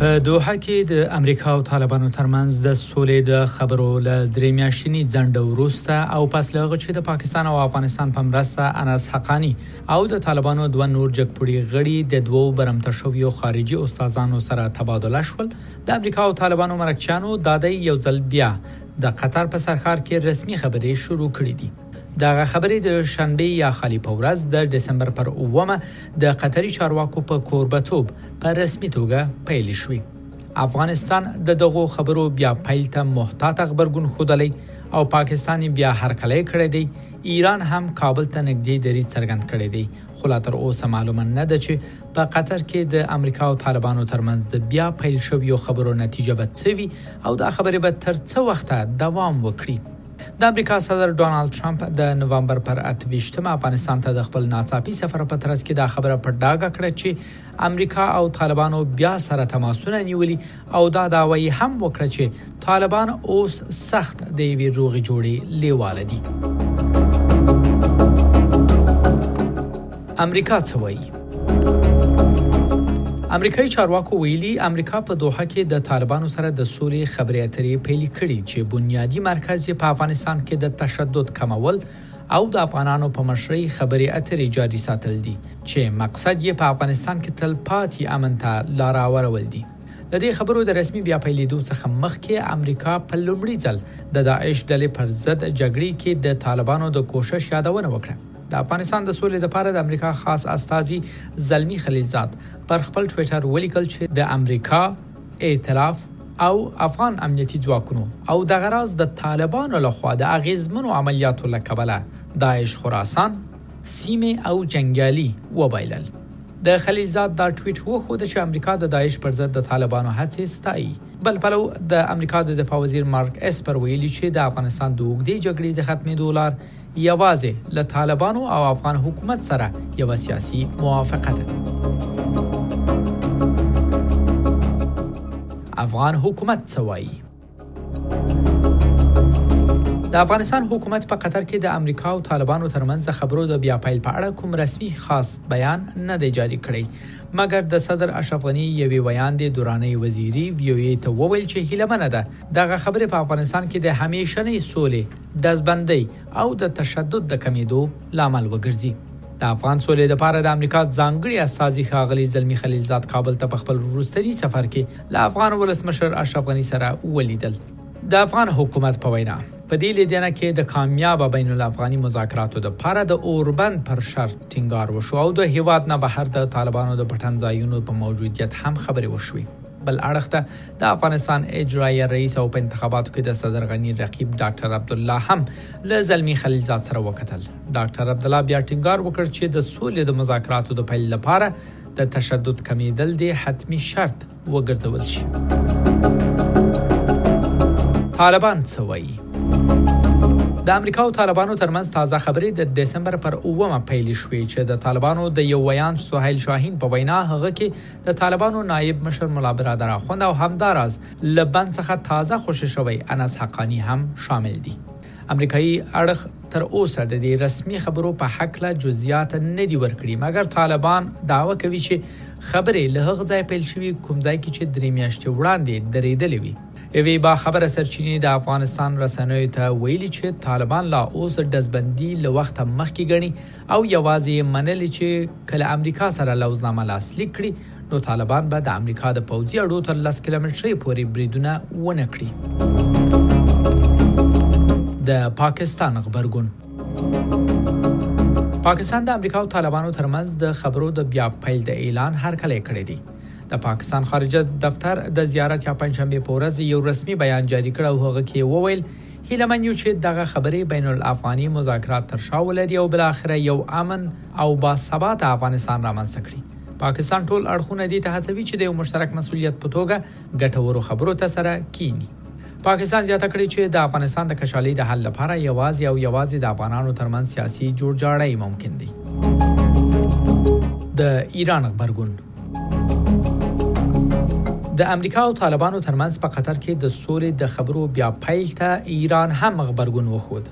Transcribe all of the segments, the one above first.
په دوحه کې د امریکا او طالبانو ترمنځ د سولې د خبرو له درې میاشتنی ځنډ وروسته او پس له هغه چې د پاکستان او افغانستان په مرسته انس حقانی او د طالبانو دوه نور جګپوړي غړي د دوو برمته شویو خارجي استادانو سره تبادله شول د امریکا او طالبانو مرکچیانو د دې یو ځل بیا د قطر په سرخار کې رسمي خبرې شروع کړې دي دغه خبرې د شنبې یا خالی په ورځ د دسمبر پر اومه د قطري چارواکو په کوربتوب په رسمي توګه پیل شوې افغانستان د دغو خبرو بیا پیل ته محتاط خبرګون خودلی او پاکستان بیا هرکلی کړی دی ایران هم کابل ته نږدې دریځ څرګند کړی دی خو لا تر اوسه معلومه نه ده چې په قطر کې د امریکا او طالبانو ترمنځ د بیا پیل شویو خبرو نتیجه به څه وي او دا خبرې به تر څه وخته دوام وکړي د امریکا صدر ډونالد ټرمپ د نوومبر پر 28 مه افغانستان ته د خپل ناڅاپي سفر په ترڅ کې دا خبره په ډاګه کړه چې امریکا او طالبانو بیا سره تماسونه نیولي او دا داوا یې هم وکړه چې طالبان اوس سخت د یوې روغې جوړې لیواله دي امریکا څه وایي؟ امریکایي چارواکو ویلي امریکا په دوحه کې د طالبانو سره د سولې خبرې اترې پیل کړي چې بنیادی مرکز یې په افغانستان کې د تشدد کمول او د افغانانو په مشرۍ خبرې اترې جاري ساتل دي چې مقصد یې په افغانستان کې تل پاتې امن ته لار اورول دي د دې خبرو د رسمي بیا پیلېدو څخه مخکې امریکا په لومړي ځل د داعش ډلې پر ضد جګړې کې د طالبانو د کوشش یادونه وکړه د افغانستان د سولې لپاره د امریکا خاص استازي زلمی خلیلزاد پر خپل ټوئیټر ولیکل چې د امریکا ائتلاف او افغان امنیتي ځواکونو او د غراز د طالبانو لخوا د اغیزمنو عملیاتو لکبله داعش خراسان سیمه او جنگیالي وبایلل د خلیلزاد دا ټویټ وښود چې امریکا د داعش پر ضد د طالبانو هڅې ستایي بل پلو د امریکا د دفاع وزیر مارک اسپر ویلي چې د افغانستان د وګړي جګړې د ختمېدو لار یوازې له طالبانو او افغان حکومت سره یو سیاسي موافقه ده. افغان حکومت څه وایي د افغانستان حکومت په قطر کې د امریکا او طالبانو ترمنځ خبرو د بیا پیل په اړه کوم رسمي خاص بیان نه دی جاری کړی مګر د صدر اشرف غنی یوې ویاندې دوراني وزیری ویو ای ته وویل چې هیله منه ده دغه خبرې په افغانستان کې د همیشنې سولې ډزبندۍ او د تشدد د کمېدو لامل وګرځي. د افغان سولې لپاره د امریکا ځانګړي استازي ښاغلي زلمي خلیلزاد کابل ته په خپل وروستني سفر کې له افغان ولسمشر اشرف غني سره ولیدل. د افغان حکومت په وینا، په دې لیدنه کې د کامیابه بین الافغاني مذاکراتو لپاره د اوربند پر شرط ټینګار وشو او د هېواد نه بهر د طالبانو د پټنځایونو په موجودیت هم خبرې وشوې. بل اړخ ته د افغانستان اجراییه رئیس او په انتخاباتو کې د صدر غنی رقیب ډاکټر عبد الله هم له زلمی خلیلزاد سره وکتل ډاکټر عبد الله بیا ټینګار وکړ چې د سولې د مذاکراتو د پیل لپاره د تشدد کمیدل دی حتمی شرط وګرځول شي طالبان څه وایي د امریکا او طالبانو ترمنځ تازه خبرې د دسمبر پر اومه پیل شوې چې د طالبانو د یو ویاند سہیل شاهین په وینا هغه کې د طالبانو نایب مشر ملا برادر اخوند او همداراز له بند څخه تازه خوشې شوی انس حقانی هم شامل دي امریکایي اړخ تر اوسه د دې رسمي خبرو په حق له جزئیات نه دی ورکړي مګر طالبان داوا کوي چې خبرې له هغه ځای پیل شوې کوم ځای کې چې درې میاشتې وړاندې درېدلې وي یوې با خبره سرچینې د افغانستان رسنیو ته ویلي چې طالبان لا اوس دزبندي له وخت مخکې غني او یوازې یې منلې چې که له امریکا سره لوظنامه لاسلیک کړي، نو طالبان به د امریکا د پوځي اډو تر لس کیلومترۍ پورې بریدونه ونه کړي. د پاکستان غبرګون پاکستان د امریکا او طالبانو ترمنځ د خبرو د بیا پیل د اعلان هرکلی کړی دی. د پاکستان خارجه دفتر د زیارت یا پنځشنبه په ورځ یو رسمي بیان جاری کړ او هغه کې وویل هیله من یو چې دغه خبرې بین الافغاني مذاکرات تر شا ولري او بالاخره یو امن او با ثباته افغانستان رامنځته کړي. پاکستان ټول اړخونه دې ته هڅوي چې د یو مشترک مسولیت په توګه ګټورو خبرو ته سره کینی. پاکستان زیاته کړې چې د افغانستان د کشالۍ د حل لپاره یوازې او یوازې د افغانانو ترمنځ سیاسي جوړجاړی ممکن دی. د ایران غبرګون. د امریکا او طالبانو ترمنځ په قطر کې د سولې د خبرو بیا پیل ته ایران هم غبرګون وښود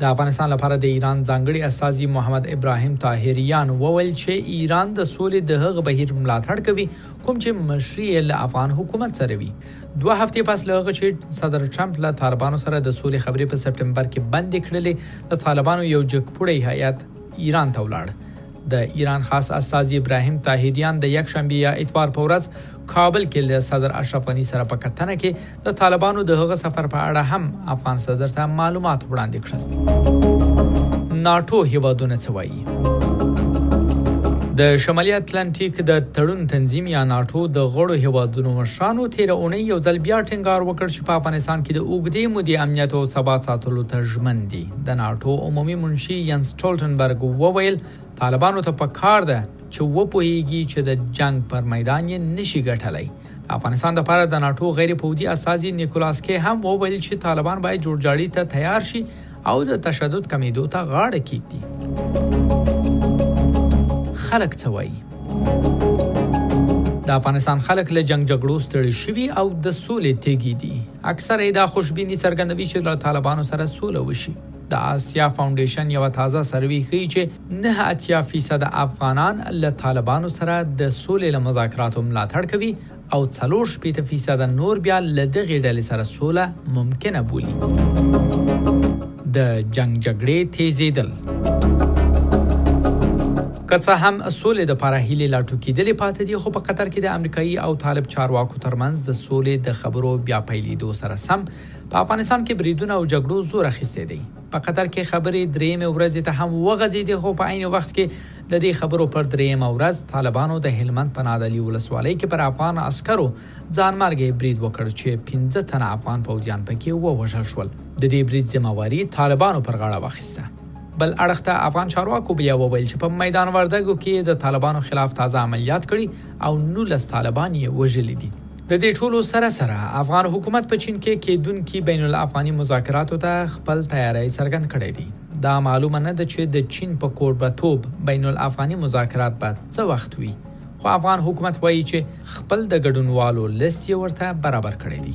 د افغانستان لپاره د ایران ځانګړي استاذي محمد ابراهیم طاهریان وویل چې ایران د سولې د هغه بهیر ملاتړ کوي کوم چې مشري له افغان حکومت سره وي دوه هفتې پس له هغه چې صدر ټرمپ له طالبانو سره د سولې خبرې په سپټمبر کې بندې کړلې د طالبانو یو جګپوړی هیئت ایران ته ولاړ د ایران خاص استاذ ابراهیم طاهریان د یک شنبه یا اتوار په ورځ کابل کې له صدر اشرف غنی سره په کتنه کې د طالبانو د هغه سفر په اړه هم افغان صدر ته معلومات وړاندې کړل ناتو هیوادونه څه وایي د شمالي اتلانتیک د تړون تنظیم یا ناتو د غړو هیوادونو مشرانو تیر اونۍ یو ځل بیا ټینګار وکړ چې په افغانستان کې د اوګدې مودې امنیت او ثبات ساتلو ته ژمن دي د ناټو عمومي منشي ینس ټولټنبرګ وویل طالبانو ته پکار ده چې وپوهیږي چې د جنگ پر میدان یې نشي ګټلای افغانستان د پاره د ناټو غیر پوځي استاذي نیکولاس کې هم وویل چې طالبان باید جوړجاړي ته تیار شي او د تشدد کمیدو ته غاړه کیږي خلک څه وایي د افغانستان خلک له جنگ جګړو ستړي شوي او د سولې تیګي دي اکثر یې دا خوشبینی څرګندوي چې له طالبانو سره سوله وشي د آسیا فاونډیشن یو تازه سروي ښیي چې نه اتیا فیصد افغانان له طالبانو سره د سولې له مذاکراتو ملاتړ کوي او څلور شپېته فیصده نور بیا له دغې ډلې سره سوله ممکنه بولي. د جنګ جګړې تیزېدل که څه هم سولې د پاره هیلې لا ټوکېدلې پاتې دي خو په قطر کې د امریکایي او طالب چارواکو ترمنځ د سولې د خبرو بیا پیلېدو سره سم په افغانستان کې بریدونه او جګړو زور اخیستی دی په قطر کې خبرې درېیمې ورځې ته هم وغځېدې، خو په عین وخت کې د دې خبرو پر درېیمه ورځ طالبانو د هلمند په نادعلي ولسوالۍ کې پر افغان عسکرو ځانمرګی برید وکړ چې پنځه تنه افغان پوځیان پکې ووژل شول. د دې برید ذمه واري طالبانو پر غاړه واخیسته. بل اړخ ته افغان چارواکو بیا وویل چې په میدان وردګو کې د طالبانو خلاف تازه عملیات کړي او نولس طالبان یې وژلي دي. له دې ټولو سره سره افغان حکومت په چین کې کېدونکي بین الافغاني مذاکراتو ته خپل تیاری څرګند کړی دی. دا معلومه نه ده چې د چین په کوربه توب بین الافغاني مذاکرات به څه وخت وي، خو افغان حکومت وايي چې خپل د ګډونوالو لست یې ورته برابر کړی دی.